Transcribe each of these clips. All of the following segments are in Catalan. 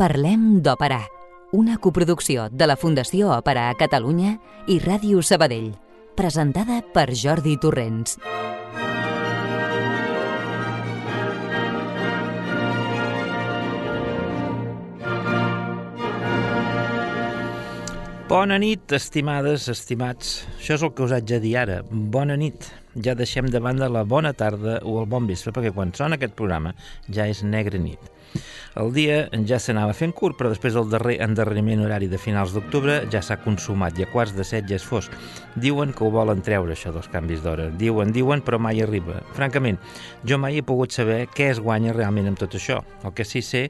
Parlem d'Òpera, una coproducció de la Fundació Òpera a Catalunya i Ràdio Sabadell, presentada per Jordi Torrents. Bona nit, estimades, estimats. Això és el que us haig de dir ara. Bona nit. Ja deixem de banda la bona tarda o el bon vespre, perquè quan sona aquest programa ja és negra nit. El dia ja s'anava fent curt, però després del darrer endarreriment horari de finals d'octubre ja s'ha consumat i a quarts de set ja és fosc. Diuen que ho volen treure, això dels canvis d'hora. Diuen, diuen, però mai arriba. Francament, jo mai he pogut saber què es guanya realment amb tot això. El que sí sé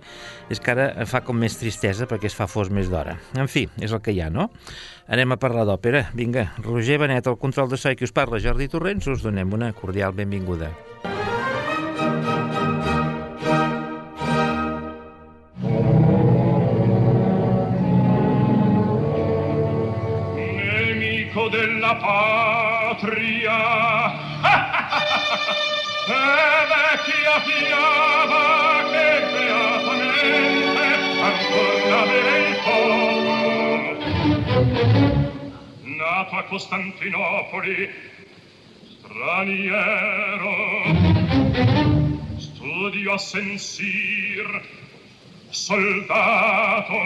és que ara fa com més tristesa perquè es fa fos més d'hora. En fi, és el que hi ha, no? Anem a parlar d'òpera. Vinga, Roger Benet, el control de so i qui us parla, Jordi Torrents, us donem una cordial benvinguda. nemico mia patria. E vecchia fiaba che beatamente ancora vede il popolo nato a Costantinopoli straniero studio a sensir soldato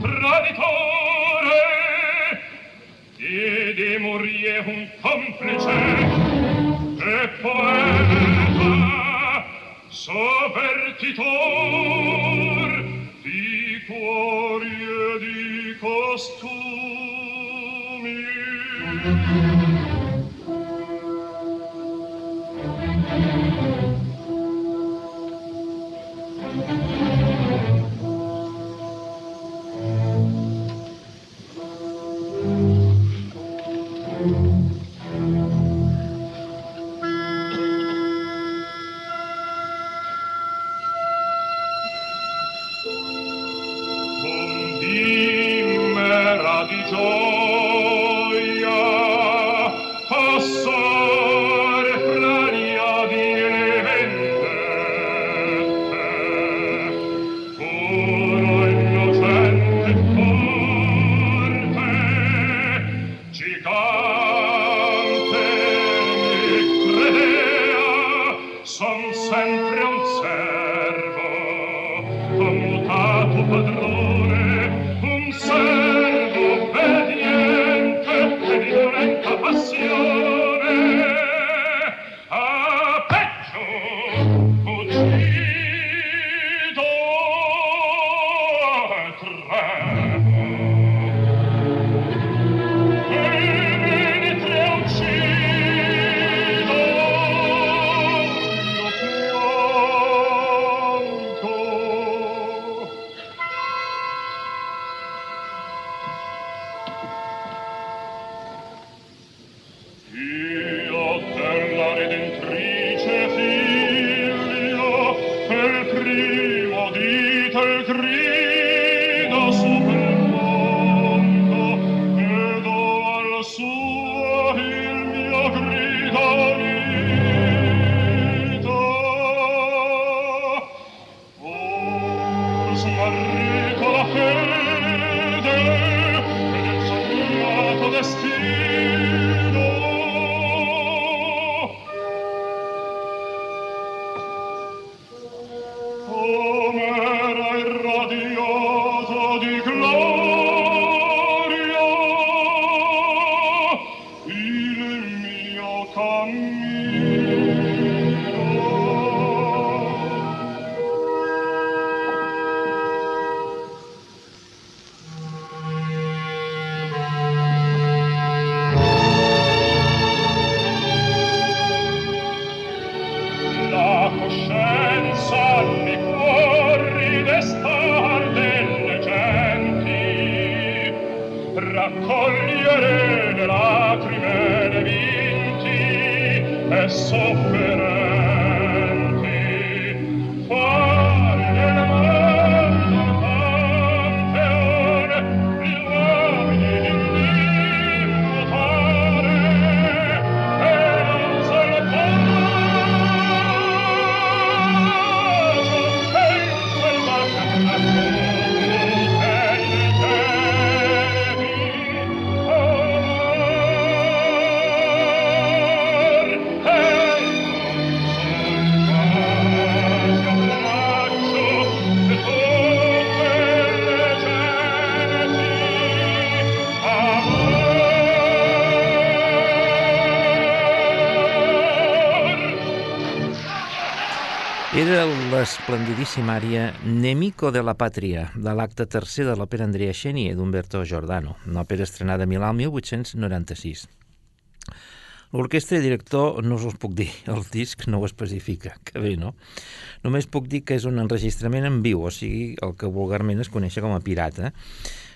traditore. Vede morire un complice e poeta sovvertitor di cuori e di costumi. Era l'esplendidíssima àrea Nemico de la Pàtria, de l'acte tercer de l'òpera Andrea Xenie d'Umberto Giordano, una òpera estrenada a Milà el 1896. L'orquestra i director no us ho puc dir, el disc no ho especifica, que bé, no? Només puc dir que és un enregistrament en viu, o sigui, el que vulgarment es coneix com a pirata,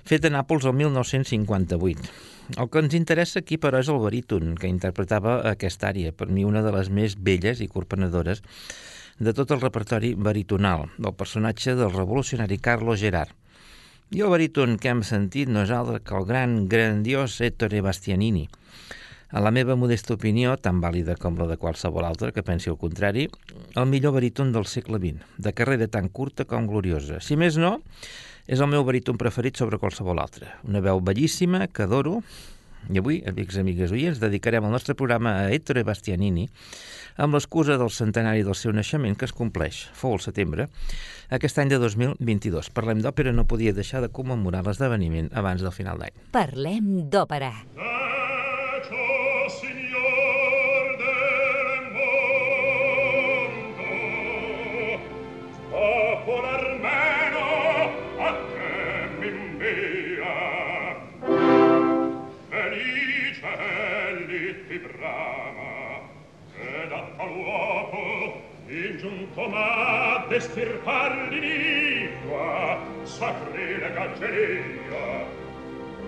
fet a Nàpols el 1958. El que ens interessa aquí, però, és el baríton que interpretava aquesta àrea, per mi una de les més belles i corpenedores de tot el repertori baritonal del personatge del revolucionari Carlo Gerard. I el baríton que hem sentit no és altre que el gran, grandiós Ettore Bastianini. A la meva modesta opinió, tan vàlida com la de qualsevol altre que pensi el contrari, el millor baríton del segle XX, de carrera tan curta com gloriosa. Si més no, és el meu baríton preferit sobre qualsevol altre. Una veu bellíssima, que adoro, i avui, amics i amigues oients, dedicarem el nostre programa a Ettore Bastianini amb l'excusa del centenari del seu naixement que es compleix, fou el setembre, aquest any de 2022. Parlem d'òpera, no podia deixar de commemorar l'esdeveniment abans del final d'any. Parlem d'òpera. giunto ma destirpar l'inigua sacrilega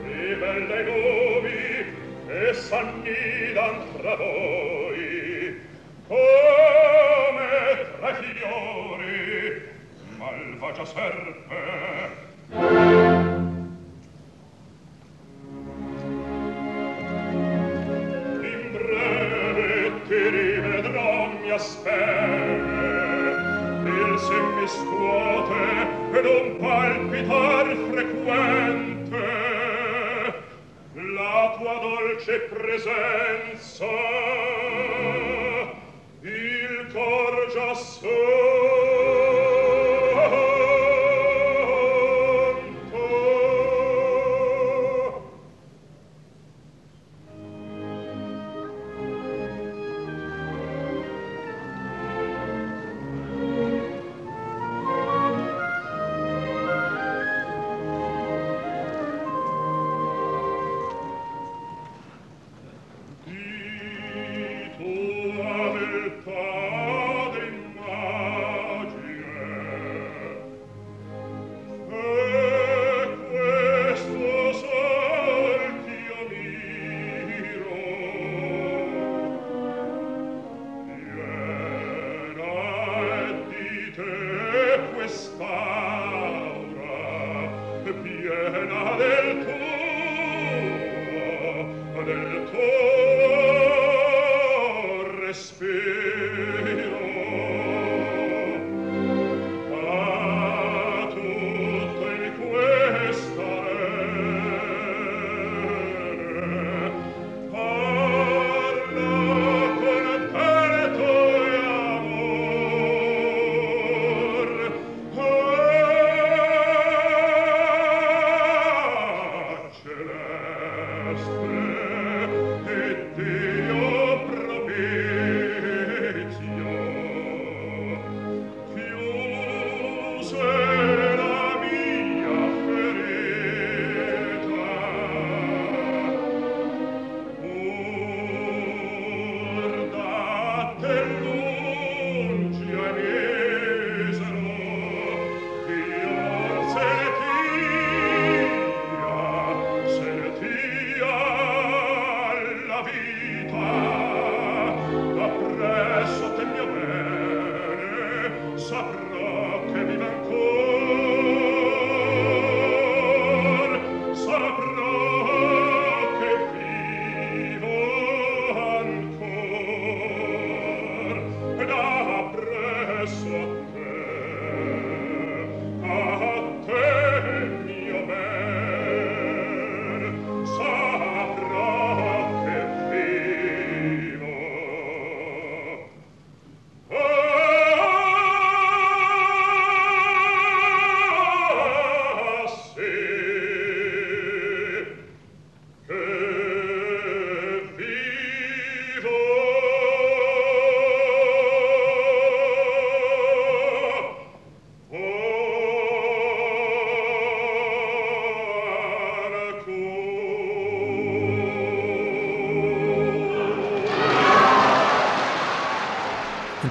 e belle nubi e s'annidan tra voi. Come tra fiori malvagia serpe. In breve ti rivedrò mi aspetta mi scuote ed un palpitar frequente. La tua dolce presenza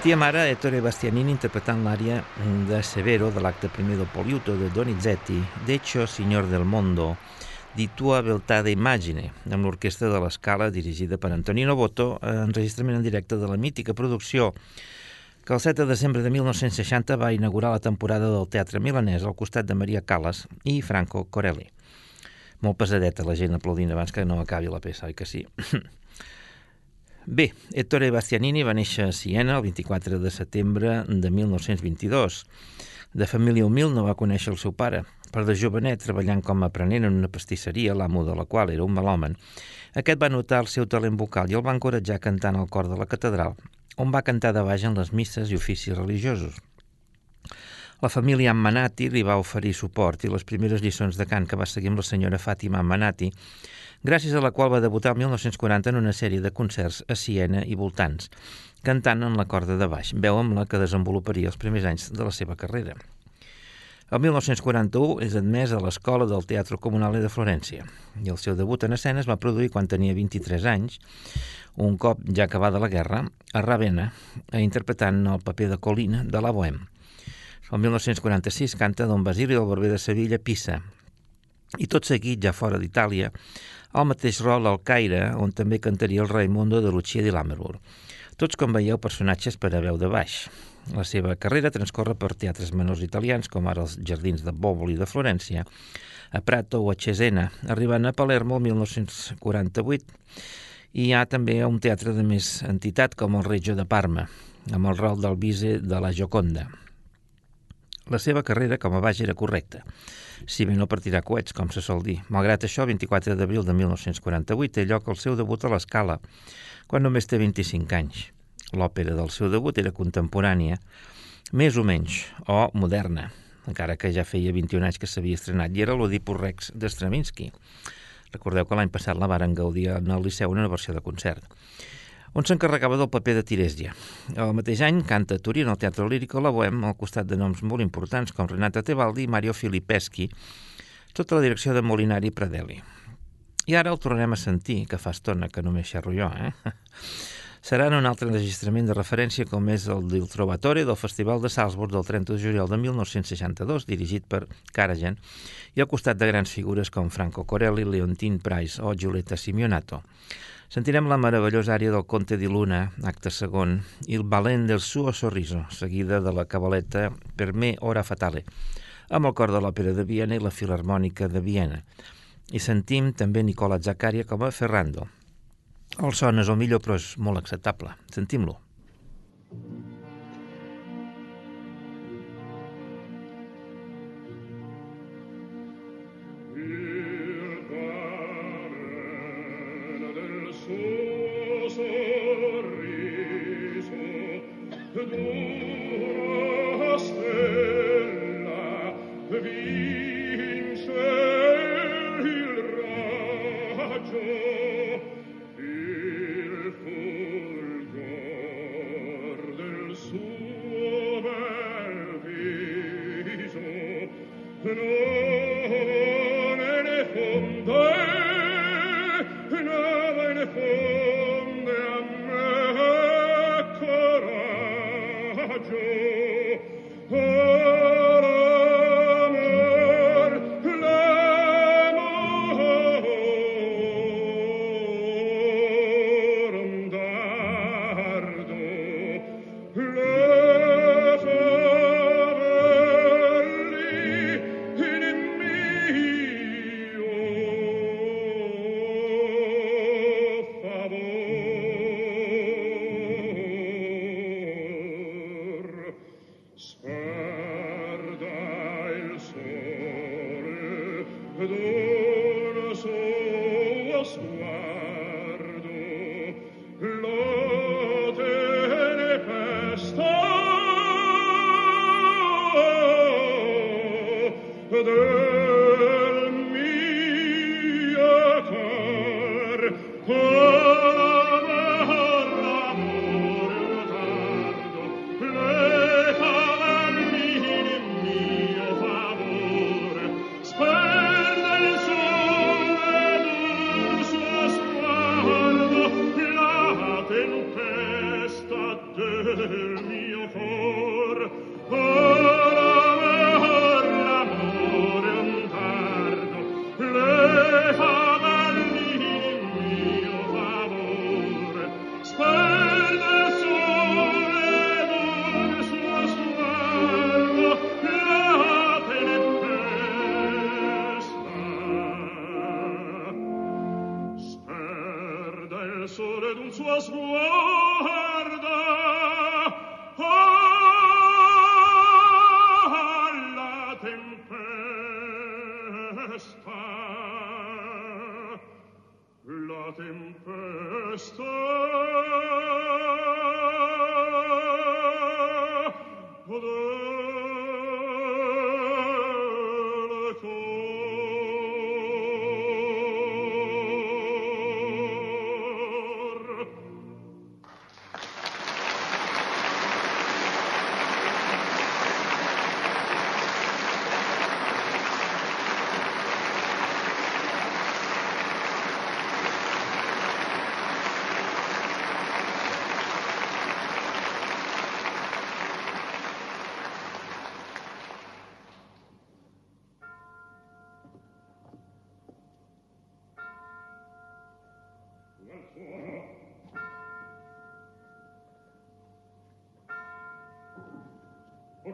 Sentíem ara Ettore Bastianini interpretant l'àrea de Severo de l'acte primer del Poliuto de Donizetti, Decho Signor del Mondo, di tua beltà d'immagine, amb l'orquestra de l'Escala dirigida per Antonino Boto, enregistrament en directe de la mítica producció que el 7 de desembre de 1960 va inaugurar la temporada del Teatre Milanès al costat de Maria Callas i Franco Corelli. Molt pesadeta la gent aplaudint abans que no acabi la peça, oi que sí? Bé, Ettore Bastianini va néixer a Siena el 24 de setembre de 1922. De família humil no va conèixer el seu pare, per de jovenet treballant com a aprenent en una pastisseria, l'amo de la qual era un melòmen. Aquest va notar el seu talent vocal i el va encoratjar cantant al cor de la catedral, on va cantar de baix en les misses i oficis religiosos. La família Ammanati li va oferir suport i les primeres lliçons de cant que va seguir amb la senyora Fàtima Ammanati, gràcies a la qual va debutar el 1940 en una sèrie de concerts a Siena i voltants, cantant en la corda de baix, veu amb la que desenvoluparia els primers anys de la seva carrera. El 1941 és admès a l'Escola del Teatre Comunale de Florència i el seu debut en escena es va produir quan tenia 23 anys, un cop ja acabada la guerra, a Ravenna, interpretant el paper de Colina de la Bohème. El 1946 canta Don Basili del Barber de Sevilla, Pisa. I tot seguit, ja fora d'Itàlia, el mateix rol al Caire, on també cantaria el Raimundo de Lucia di Lammermoor. Tots, com veieu, personatges per a veu de baix. La seva carrera transcorre per teatres menors italians, com ara els Jardins de Bòboli de Florència, a Prato o a Cesena, arribant a Palermo el 1948. I hi ha també un teatre de més entitat, com el Reggio de Parma, amb el rol del Vise de la Gioconda. La seva carrera com a baix era correcta, si bé no per tirar coets, com se sol dir. Malgrat això, 24 d'abril de 1948 té lloc el seu debut a l'escala, quan només té 25 anys. L'òpera del seu debut era contemporània, més o menys, o moderna, encara que ja feia 21 anys que s'havia estrenat, i era l'Oedipus Rex de Stravinsky. Recordeu que l'any passat la varen gaudir en el Liceu una versió de concert on s'encarregava del paper de Tirèsia. El mateix any canta a en el Teatre Lírico La Bohème al costat de noms molt importants com Renata Tebaldi i Mario Filippeschi, sota la direcció de Molinari Pradelli. I ara el tornarem a sentir, que fa estona que només xerro jo, eh? Serà en un altre enregistrament de referència com és el del Trovatore del Festival de Salzburg del 30 de juliol de 1962, dirigit per Karajan, i al costat de grans figures com Franco Corelli, Leontine Price o Giulietta Simeonato. Sentirem la meravellosa àrea del Conte di Luna, acte segon, i el balent del suo sorriso, seguida de la cabaleta Per me ora fatale, amb el cor de l'Òpera de Viena i la Filarmònica de Viena. I sentim també Nicola Zaccaria com a Ferrando. El son és el millor, però és molt acceptable. Sentim-lo. sole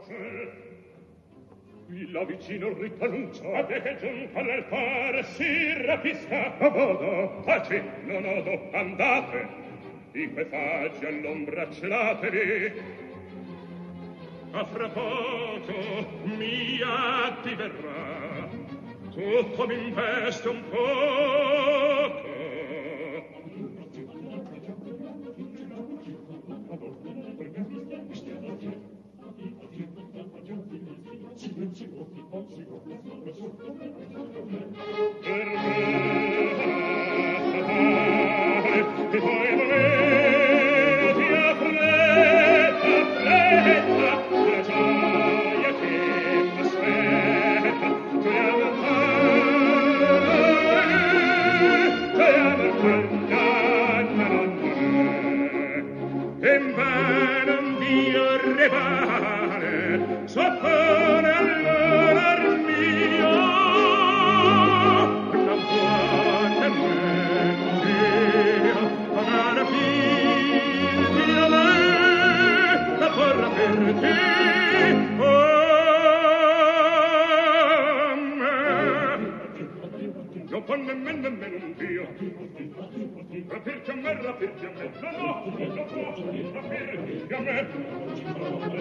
voce qui la vicino ritannuncia. a te che giunta all'alfare si rapisca. A vodo taci non odo andate. Di que faggi all'ombra celatevi. A fra poco mia ti verrà tutto m'investe un po' conne men men men dio. Per per chiamarla per chiamarla no no no per chiamarla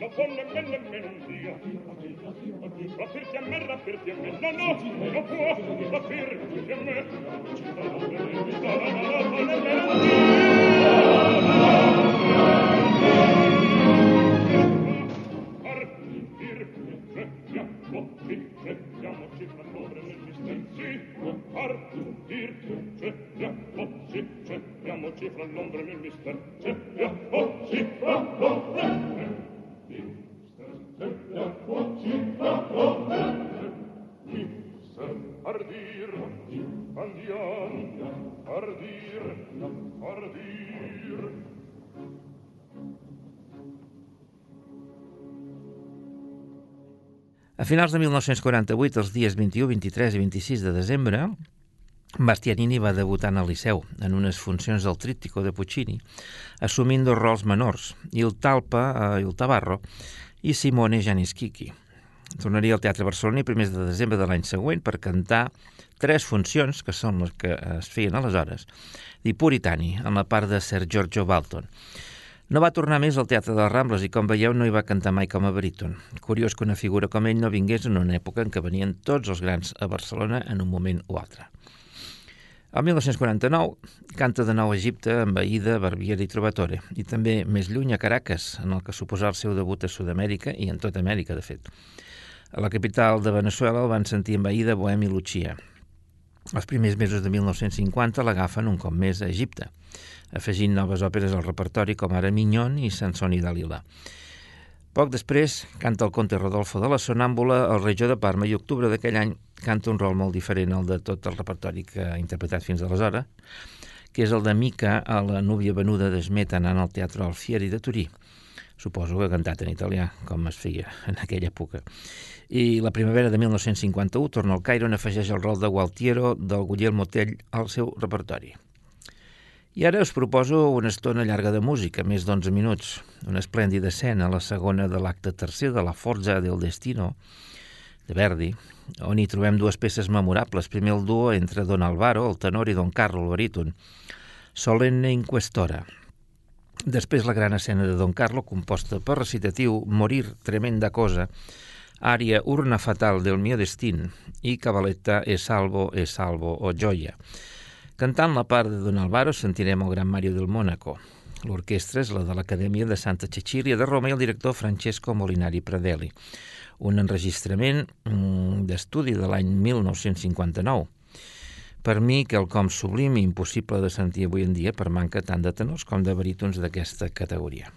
La folla men men men dio. La per chiamarla per chiamarla no no no può la per chiamarla poco A finals de 1948, els dies 21, 23 i 26 de desembre, Bastianini va debutar al Liceu en unes funcions del tríptico de Puccini, assumint dos rols menors, Il Talpa, eh, Il Tabarro i Simone Janischichi. Tornaria al Teatre Barcelona i primers de desembre de l'any següent per cantar tres funcions, que són les que es feien aleshores, di Puritani, en la part de Sir Giorgio Balton. No va tornar més al Teatre de les Rambles i, com veieu, no hi va cantar mai com a baríton. Curiós que una figura com ell no vingués en una època en què venien tots els grans a Barcelona en un moment o altre. El 1949 canta de nou a Egipte amb Aida, Barbieri i Trovatore, i també més lluny a Caracas, en el que suposà el seu debut a Sud-amèrica i en tota Amèrica, de fet. A la capital de Venezuela el van sentir amb Aida, Bohem i Lucia. Els primers mesos de 1950 l'agafen un cop més a Egipte afegint noves òperes al repertori com ara Mignon i Sansoni Dalila. Poc després canta el conte Rodolfo de la Sonàmbula, el regió de Parma, i octubre d'aquell any canta un rol molt diferent al de tot el repertori que ha interpretat fins aleshores, que és el de Mica a la núvia venuda d'Esmet anant al Teatre Alfieri de Turí. Suposo que ha cantat en italià, com es feia en aquella època. I la primavera de 1951 torna al Cairo on afegeix el rol de Gualtiero del Guglielmo Tell al seu repertori. I ara us proposo una estona llarga de música, més d'11 minuts, una esplèndida escena, la segona de l'acte tercer de la Forza del Destino, de Verdi, on hi trobem dues peces memorables. Primer el duo entre Don Alvaro, el tenor, i Don Carlo, el baríton, Solenne in Questora. Després la gran escena de Don Carlo, composta per recitatiu Morir tremenda cosa, ària Urna fatal del mio destin i Cabaletta e salvo e salvo o gioia. Cantant la part de Don Alvaro sentirem el gran Mario del Mónaco. L'orquestra és la de l'Acadèmia de Santa Cecilia de Roma i el director Francesco Molinari Pradelli. Un enregistrament mm, d'estudi de l'any 1959. Per mi, quelcom sublim i impossible de sentir avui en dia per manca tant de tenors com de barítons d'aquesta categoria.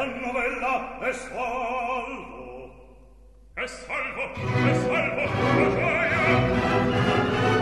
la novella è salvo, è salvo, è salvo, la gioia.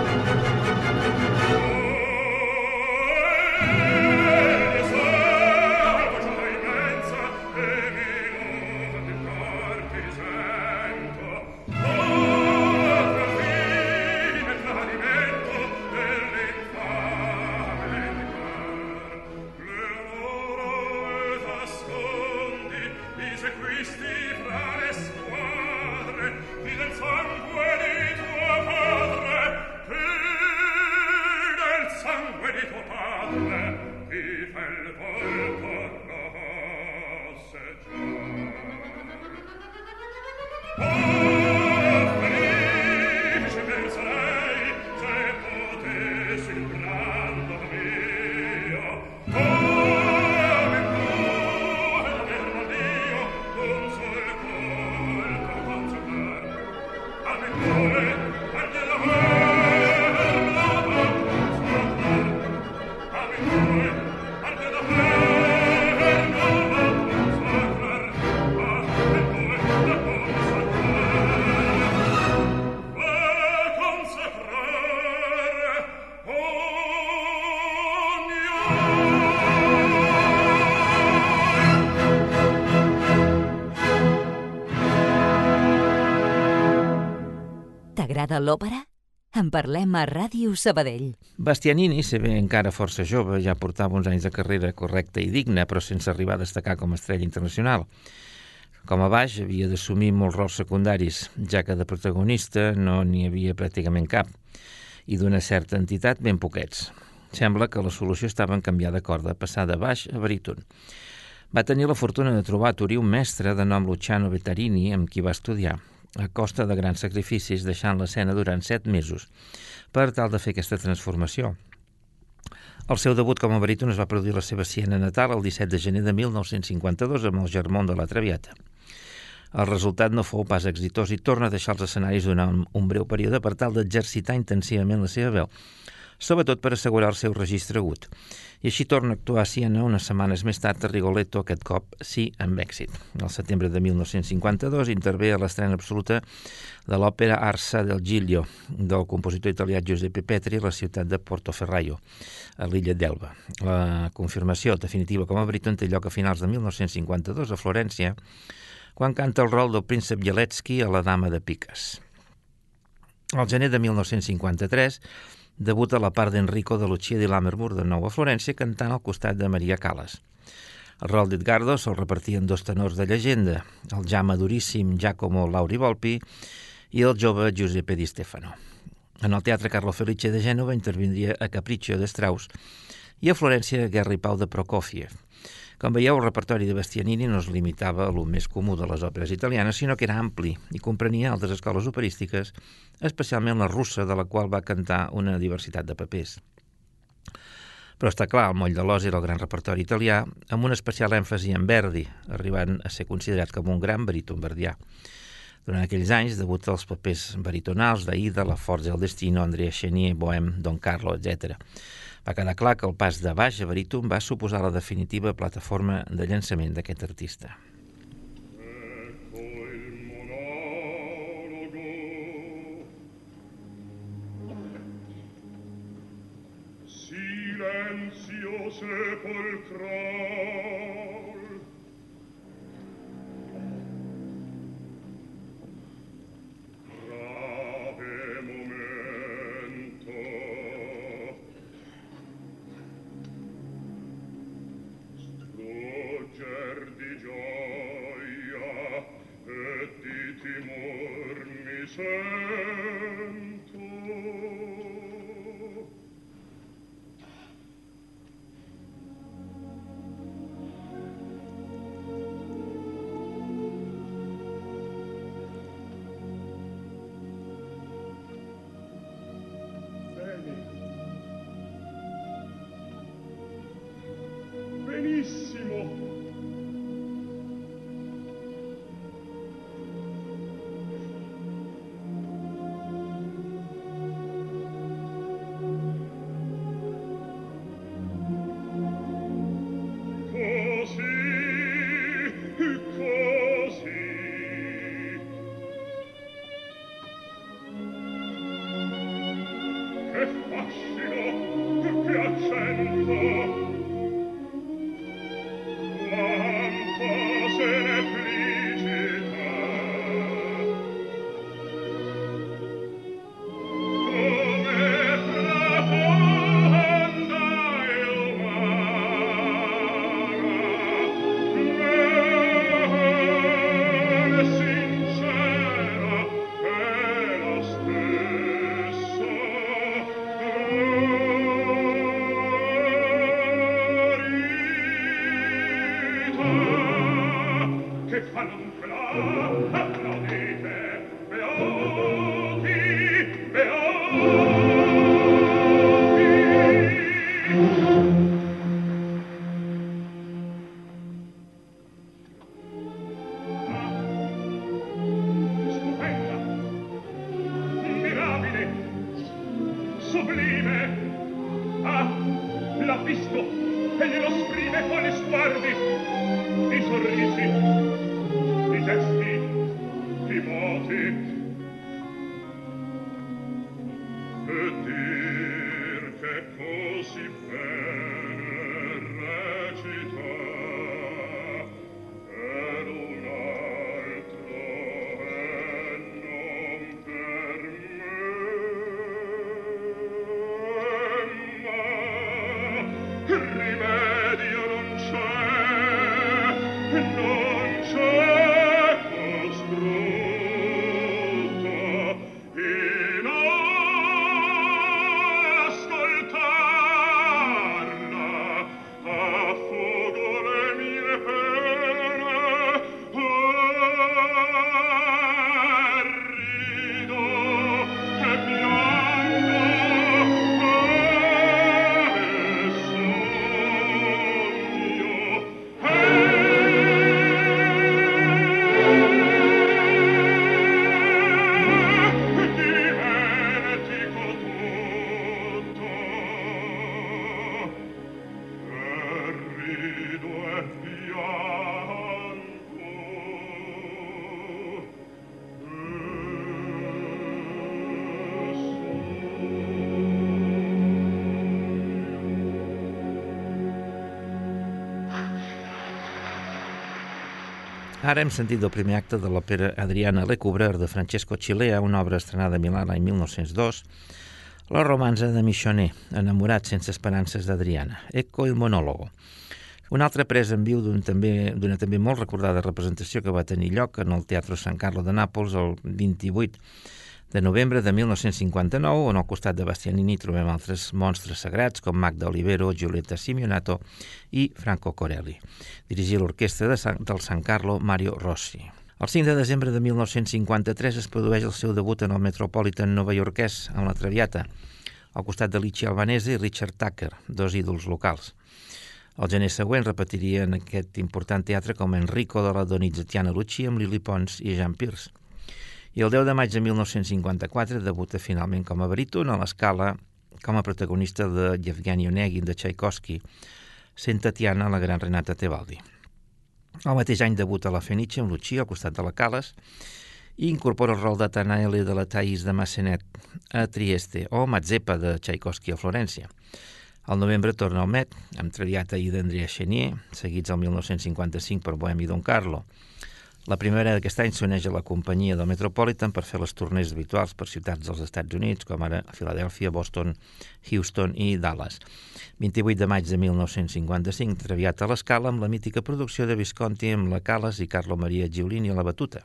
T'agrada l'òpera? En parlem a Ràdio Sabadell. Bastianini, se bé encara força jove, ja portava uns anys de carrera correcta i digna, però sense arribar a destacar com a estrella internacional. Com a baix havia d'assumir molts rols secundaris, ja que de protagonista no n'hi havia pràcticament cap, i d'una certa entitat ben poquets. Sembla que la solució estava en canviar de corda, passar de baix a baríton. Va tenir la fortuna de trobar a Turí un mestre de nom Luciano Vettarini, amb qui va estudiar, a costa de grans sacrificis, deixant l'escena durant set mesos, per tal de fer aquesta transformació. El seu debut com a baríton es va produir la seva Siena natal el 17 de gener de 1952 amb el Germont de la Traviata. El resultat no fou pas exitós i torna a deixar els escenaris durant un breu període per tal d'exercitar intensivament la seva veu, sobretot per assegurar el seu registre agut i així torna a actuar a Siena unes setmanes més tard a Rigoletto, aquest cop sí amb èxit. Al setembre de 1952 intervé a l'estrena absoluta de l'òpera Arsa del Giglio, del compositor italià Giuseppe Petri a la ciutat de Portoferraio, a l'illa d'Elba. La confirmació definitiva com a baríton té lloc a finals de 1952 a Florència, quan canta el rol del príncep Bieletsky a la Dama de Piques. Al gener de 1953 debuta la part d'Enrico de Lucia di Lammermoor de nou a Florència cantant al costat de Maria Callas. El rol d'Edgardo se'l repartien dos tenors de llegenda, el ja maduríssim Giacomo Lauri Volpi i el jove Giuseppe Di Stefano. En el Teatre Carlo Felice de Gènova intervindria a Capriccio de Strauss i a Florència Guerra i Pau de Prokofiev. Com veieu, el repertori de Bastianini no es limitava a lo més comú de les òperes italianes, sinó que era ampli i comprenia altres escoles operístiques, especialment la russa, de la qual va cantar una diversitat de papers. Però està clar, el moll de l'os era el gran repertori italià, amb un especial èmfasi en Verdi, arribant a ser considerat com un gran baríton verdià. Durant aquells anys debuta els papers baritonals d'Aida, La Forza del Destino, Andrea Chenier, Bohem, Don Carlo, etc. Va quedar clar que el pas de baix a baríton va suposar la definitiva plataforma de llançament d'aquest artista. Silenzio sepolcral Ara hem sentit el primer acte de l'òpera Adriana Lecouvreur de Francesco Chilea, una obra estrenada a Milà l'any 1902, la romanza de Michonet, enamorat sense esperances d'Adriana, Ecco il monòlogo. Una altra presa en viu d'una també, també molt recordada representació que va tenir lloc en el Teatre San Carlo de Nàpols el 28 de novembre de 1959, on al costat de Bastianini trobem altres monstres sagrats com Magda Olivero, Giulietta Simeonato i Franco Corelli. Dirigia l'orquestra de San, del San Carlo Mario Rossi. El 5 de desembre de 1953 es produeix el seu debut en el Metropolitan novaiorquès amb la Traviata, al costat de Lici Albanese i Richard Tucker, dos ídols locals. El gener següent repetiria en aquest important teatre com Enrico de la Donizettiana Lucci amb Lili Pons i Jean Pierce i el 10 de maig de 1954 debuta finalment com a baríton a l'escala com a protagonista de Yevgeny Onegin de Tchaikovsky, sent Tatiana la gran Renata Tebaldi. El mateix any debuta a la Fenice amb Lucci al costat de la Cales i incorpora el rol de Tanaele de la Thais de Massenet a Trieste o Mazzepa de Tchaikovsky a Florència. Al novembre torna al Met, amb Traviata i d'Andrea Chenier, seguits al 1955 per Bohemi Don Carlo. La primera d'aquest any s'uneix a la companyia del Metropolitan per fer les torners habituals per ciutats dels Estats Units, com ara Filadèlfia, Boston, Houston i Dallas. 28 de maig de 1955, traviat a l'escala amb la mítica producció de Visconti amb la Calas i Carlo Maria Giulini a la batuta.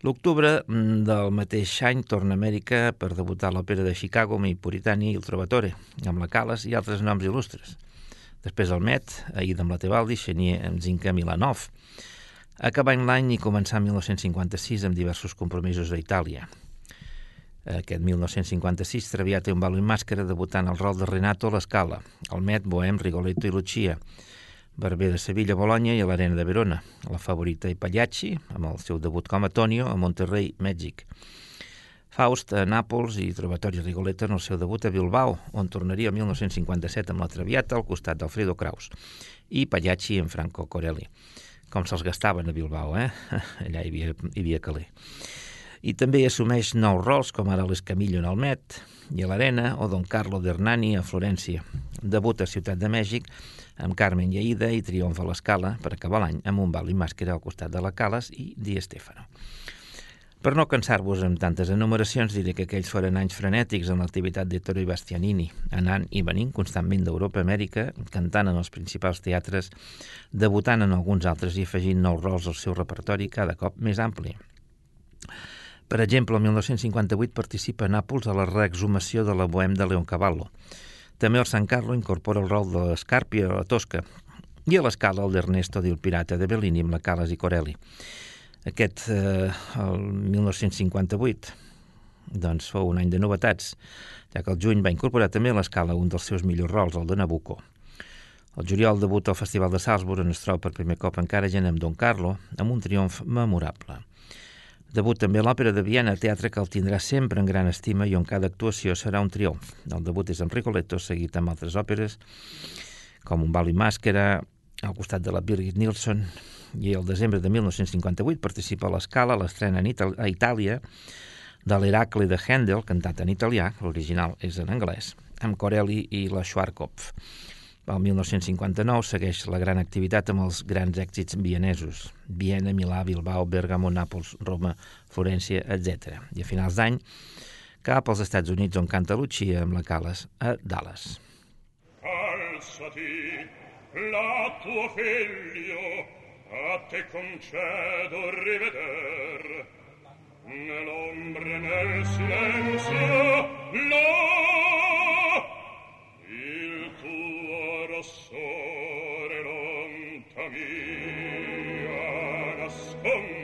L'octubre del mateix any torna a Amèrica per debutar l'òpera de Chicago amb Puritani i el Trovatore, amb la Calas i altres noms il·lustres. Després el Met, ahir amb la Tebaldi, Xenier amb Zinca Milanov, acabant l'any i començar 1956 amb diversos compromisos a Itàlia. Aquest 1956 Travià té un balo i màscara debutant el rol de Renato a l'Escala, el Met, Bohem, Rigoletto i Lucia, Barber de Sevilla, Bologna i a l'Arena de Verona, la favorita i Pagliacci, amb el seu debut com a Tonio a Monterrey, Mèxic. Faust a Nàpols i Trovatori Rigoletto en el seu debut a Bilbao, on tornaria el 1957 amb la Traviata al costat d'Alfredo Kraus, i Pagliacci en Franco Corelli com se'ls gastaven a Bilbao, eh? Allà hi havia, hi havia caler. I també assumeix nous rols, com ara l'Escamillo en el Met, i a l'Arena o Don Carlo d'Hernani a Florència. Debut a Ciutat de Mèxic amb Carmen i Aida i triomf a l'Escala per acabar l'any amb un bal i màscara al costat de la Cales i Di Stefano. Per no cansar-vos amb tantes enumeracions, diré que aquells foren anys frenètics en l'activitat de Toro i Bastianini, anant i venint constantment d'Europa a Amèrica, cantant en els principals teatres, debutant en alguns altres i afegint nous rols al seu repertori cada cop més ampli. Per exemple, el 1958 participa a Nàpols a la reexhumació de la Bohem de Leoncavallo. També el San Carlo incorpora el rol de l'Escàrpia a la Tosca i a l'escala el d'Ernesto del Pirata de Bellini amb la Calas i Corelli. Aquest, eh, el 1958, doncs fou un any de novetats, ja que el juny va incorporar també a l'escala un dels seus millors rols, el de Nabucco. El juliol debut al Festival de Salzburg, on es troba per primer cop encara gent amb Don Carlo, amb un triomf memorable. Debut també a l'Òpera de Viena, teatre que el tindrà sempre en gran estima i on cada actuació serà un triomf. El debut és amb Ricoletto, seguit amb altres òperes, com Un bal i màscara, al costat de la Birgit Nilsson, i el desembre de 1958 participa a l'escala l'estrena a Itàlia de l'Heracle de Handel, cantat en italià, l'original és en anglès, amb Corelli i la Schwarzkopf. El 1959 segueix la gran activitat amb els grans èxits vienesos, Viena, Milà, Bilbao, Bergamo, Nàpols, Roma, Florència, etc. I a finals d'any cap als Estats Units on canta Lucia amb la Calas a Dallas. Alzati, la tuo figlio a te concedo riveder. Nell'ombre nel silenzio no il tuo rossore non t'amia nasconde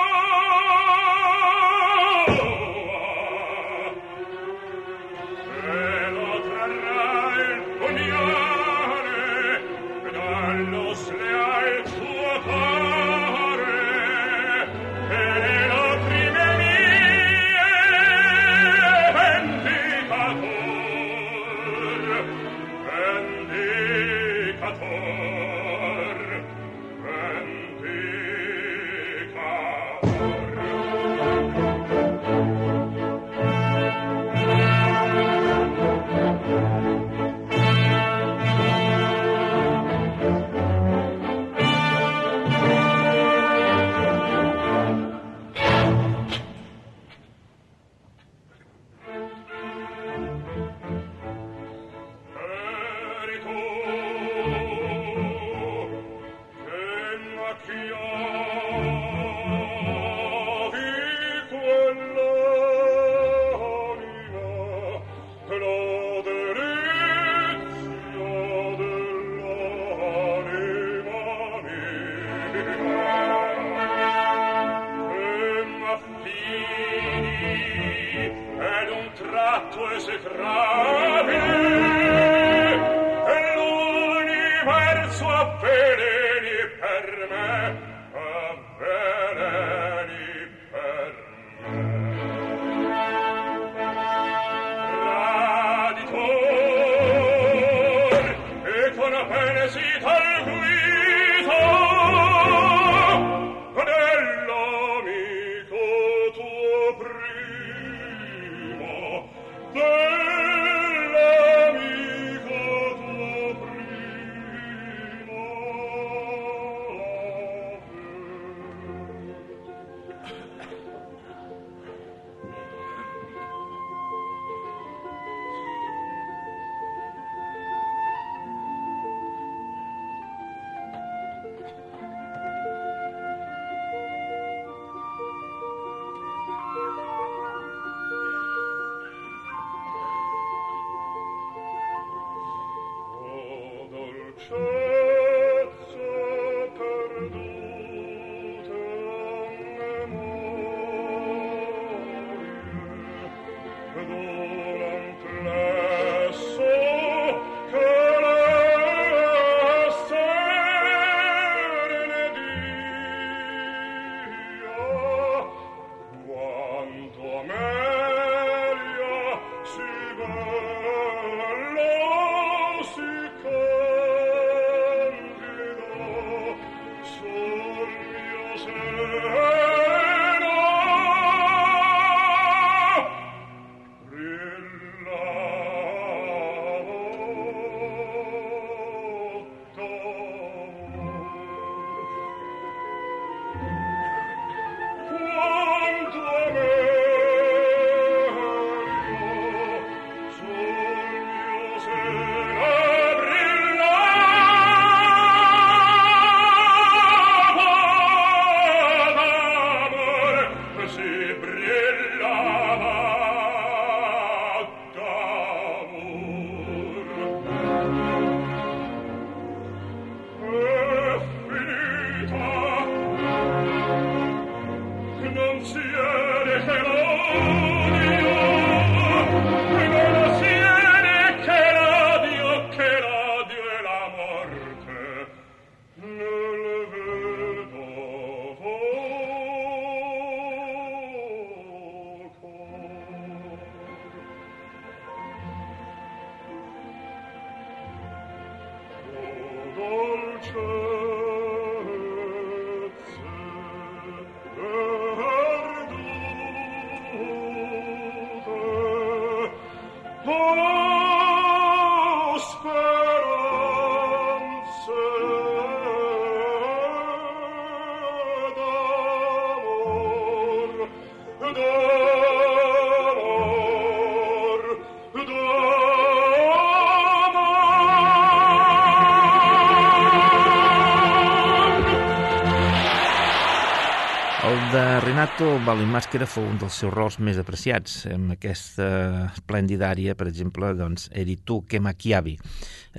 Renato Ballimàscara fou un dels seus rols més apreciats. En aquesta esplèndida àrea, per exemple, doncs, Eri tu que maquiavi,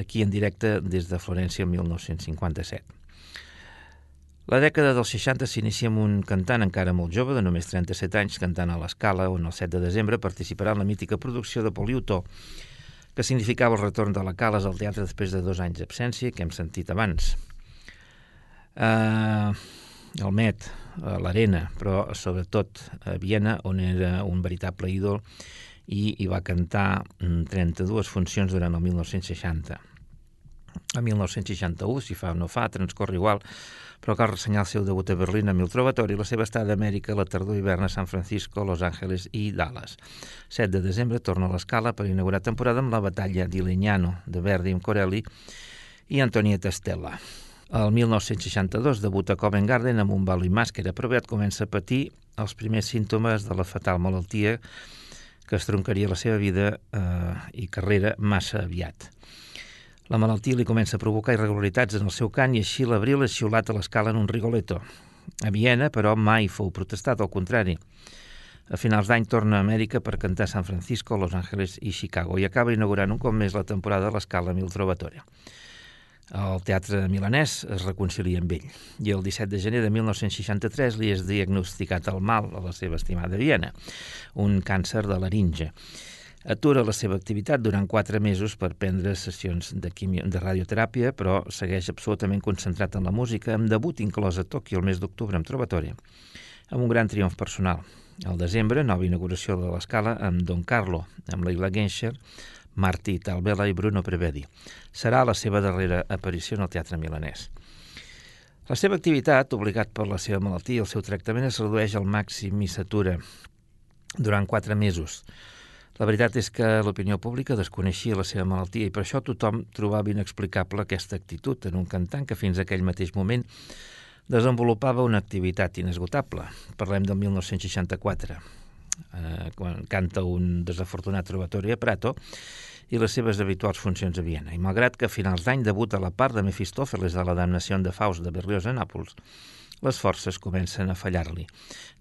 aquí en directe des de Florència el 1957. La dècada dels 60 s'inicia amb un cantant encara molt jove, de només 37 anys, cantant a l'Escala, on el 7 de desembre participarà en la mítica producció de Poliuto, que significava el retorn de la Cales al teatre després de dos anys d'absència, que hem sentit abans. Uh, el Met, a l'Arena, però sobretot a Viena, on era un veritable ídol i hi va cantar 32 mm, funcions durant el 1960. A 1961, si fa o no fa, transcorre igual, però cal ressenyar el seu debut a Berlín amb el Trovatori la seva estada a Amèrica la tardor hivern a San Francisco, Los Angeles i Dallas. 7 de desembre torna a l'escala per inaugurar temporada amb la batalla di Legnano de Verdi amb Corelli i Antonieta Stella. El 1962 debuta a Covent Garden amb un bal i màscara, però aviat comença a patir els primers símptomes de la fatal malaltia que estroncaria la seva vida eh, i carrera massa aviat. La malaltia li comença a provocar irregularitats en el seu cant i així l'abril és xiulat a l'escala en un rigoletto. A Viena, però, mai fou protestat, al contrari. A finals d'any torna a Amèrica per cantar a San Francisco, Los Angeles i Chicago i acaba inaugurant un cop més la temporada a l'escala Mil Trovatore. El teatre milanès es reconcilia amb ell i el 17 de gener de 1963 li és diagnosticat el mal a la seva estimada Viena, un càncer de laringe. Atura la seva activitat durant quatre mesos per prendre sessions de, quimio, de radioteràpia, però segueix absolutament concentrat en la música, amb debut inclòs a Tòquio el mes d'octubre amb Trovatore, amb un gran triomf personal. Al desembre, nova inauguració de l'escala amb Don Carlo, amb Leila Genscher, Martí Talvela i Bruno Prevedi. Serà la seva darrera aparició en el teatre milanès. La seva activitat, obligat per la seva malaltia i el seu tractament, es redueix al màxim i s'atura durant quatre mesos. La veritat és que l'opinió pública desconeixia la seva malaltia i per això tothom trobava inexplicable aquesta actitud en un cantant que fins aquell mateix moment desenvolupava una activitat inesgotable. Parlem del 1964 eh, quan canta un desafortunat trobatori a Prato, i les seves habituals funcions a Viena. I malgrat que a finals d'any debuta la part de Mefistòfeles de la damnació de Faust de Berlioz a Nàpols, les forces comencen a fallar-li,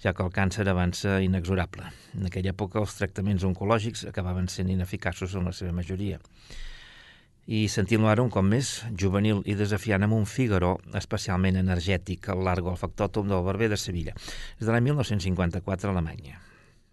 ja que el càncer avança inexorable. En aquella època els tractaments oncològics acabaven sent ineficaços en la seva majoria. I sentint-lo ara un cop més, juvenil i desafiant amb un Figaro especialment energètic al largo al factòtum del Barber de Sevilla. És de l'any 1954 a Alemanya.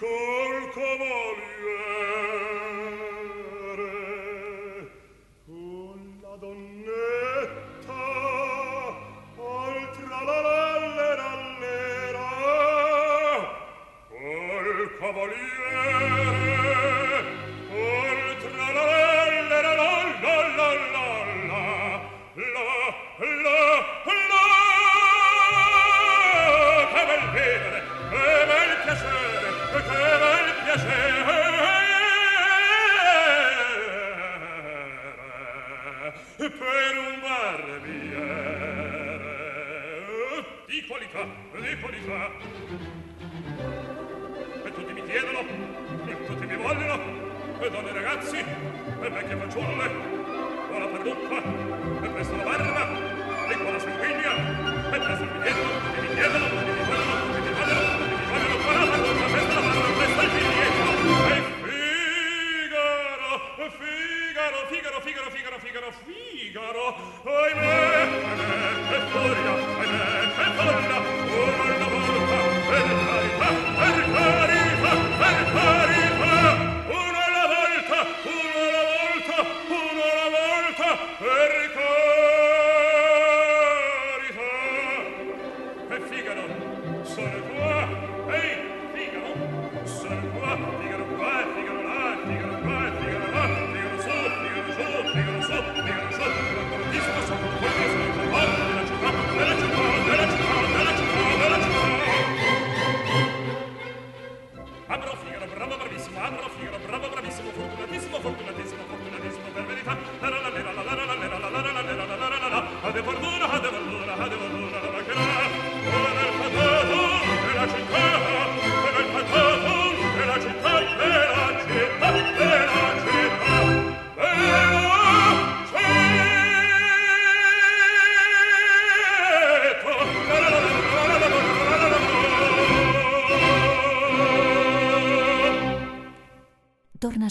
col come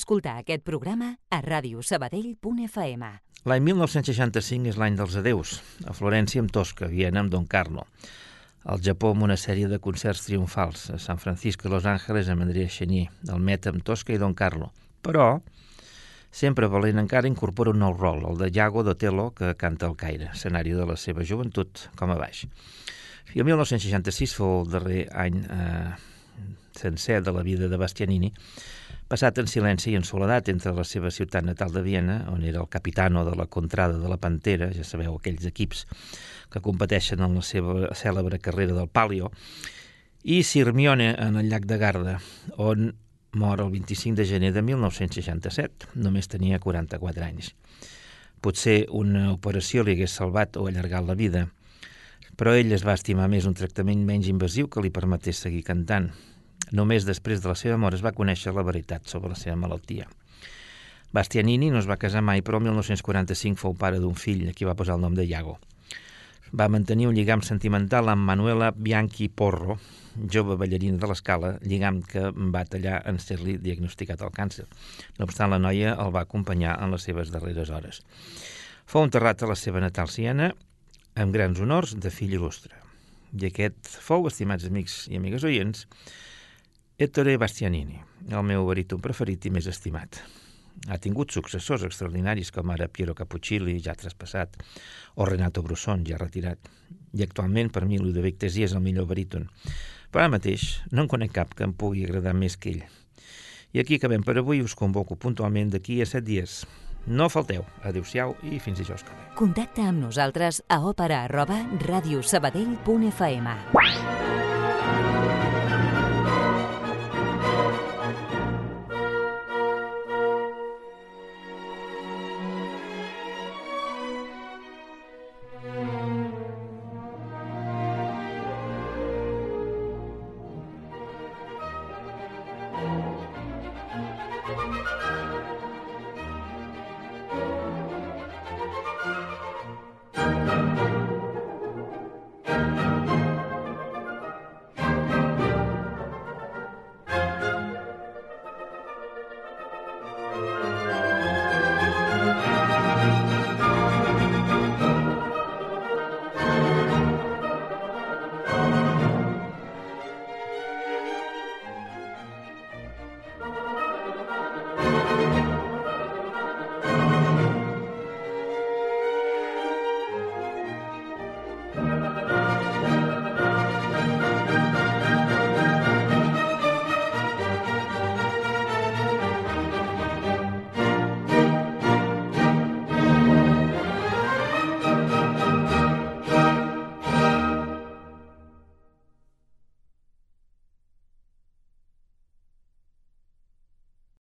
escoltar aquest programa a radiosabadell.fm. L'any 1965 és l'any dels adeus, a Florència amb Tosca, Viena amb Don Carlo, al Japó amb una sèrie de concerts triomfals, a San Francisco i Los Angeles amb Andrea Chenier, del Met amb Tosca i Don Carlo. Però, sempre valent encara, incorpora un nou rol, el de Iago Dotelo, que canta el Caire, escenari de la seva joventut com a baix. I el 1966 fou el darrer any eh, sencer de la vida de Bastianini, passat en silenci i en soledat entre la seva ciutat natal de Viena, on era el capitano de la contrada de la Pantera, ja sabeu, aquells equips que competeixen en la seva cèlebre carrera del Palio, i Sirmione, en el llac de Garda, on mor el 25 de gener de 1967, només tenia 44 anys. Potser una operació li hagués salvat o allargat la vida, però ell es va estimar més un tractament menys invasiu que li permetés seguir cantant, Només després de la seva mort es va conèixer la veritat sobre la seva malaltia. Bastianini no es va casar mai, però el 1945 fou pare d'un fill, a qui va posar el nom de Iago. Va mantenir un lligam sentimental amb Manuela Bianchi Porro, jove ballarina de l'escala, lligam que va tallar en ser-li diagnosticat el càncer. No obstant, la noia el va acompanyar en les seves darreres hores. Fou enterrat a la seva natal Siena amb grans honors de fill il·lustre. I aquest fou, estimats amics i amigues oients, Ettore Bastianini, el meu baríton preferit i més estimat. Ha tingut successors extraordinaris com ara Piero Cappuccilli, ja traspassat, o Renato Brusson, ja retirat. I actualment, per mi, Ludovic Tesí és el millor baríton. Però ara mateix no en conec cap que em pugui agradar més que ell. I aquí acabem per avui. Us convoco puntualment d'aquí a set dies. No falteu. Adéu-siau i fins dijous que ve. Contacta amb nosaltres a òpera arroba radiosabadell.fm.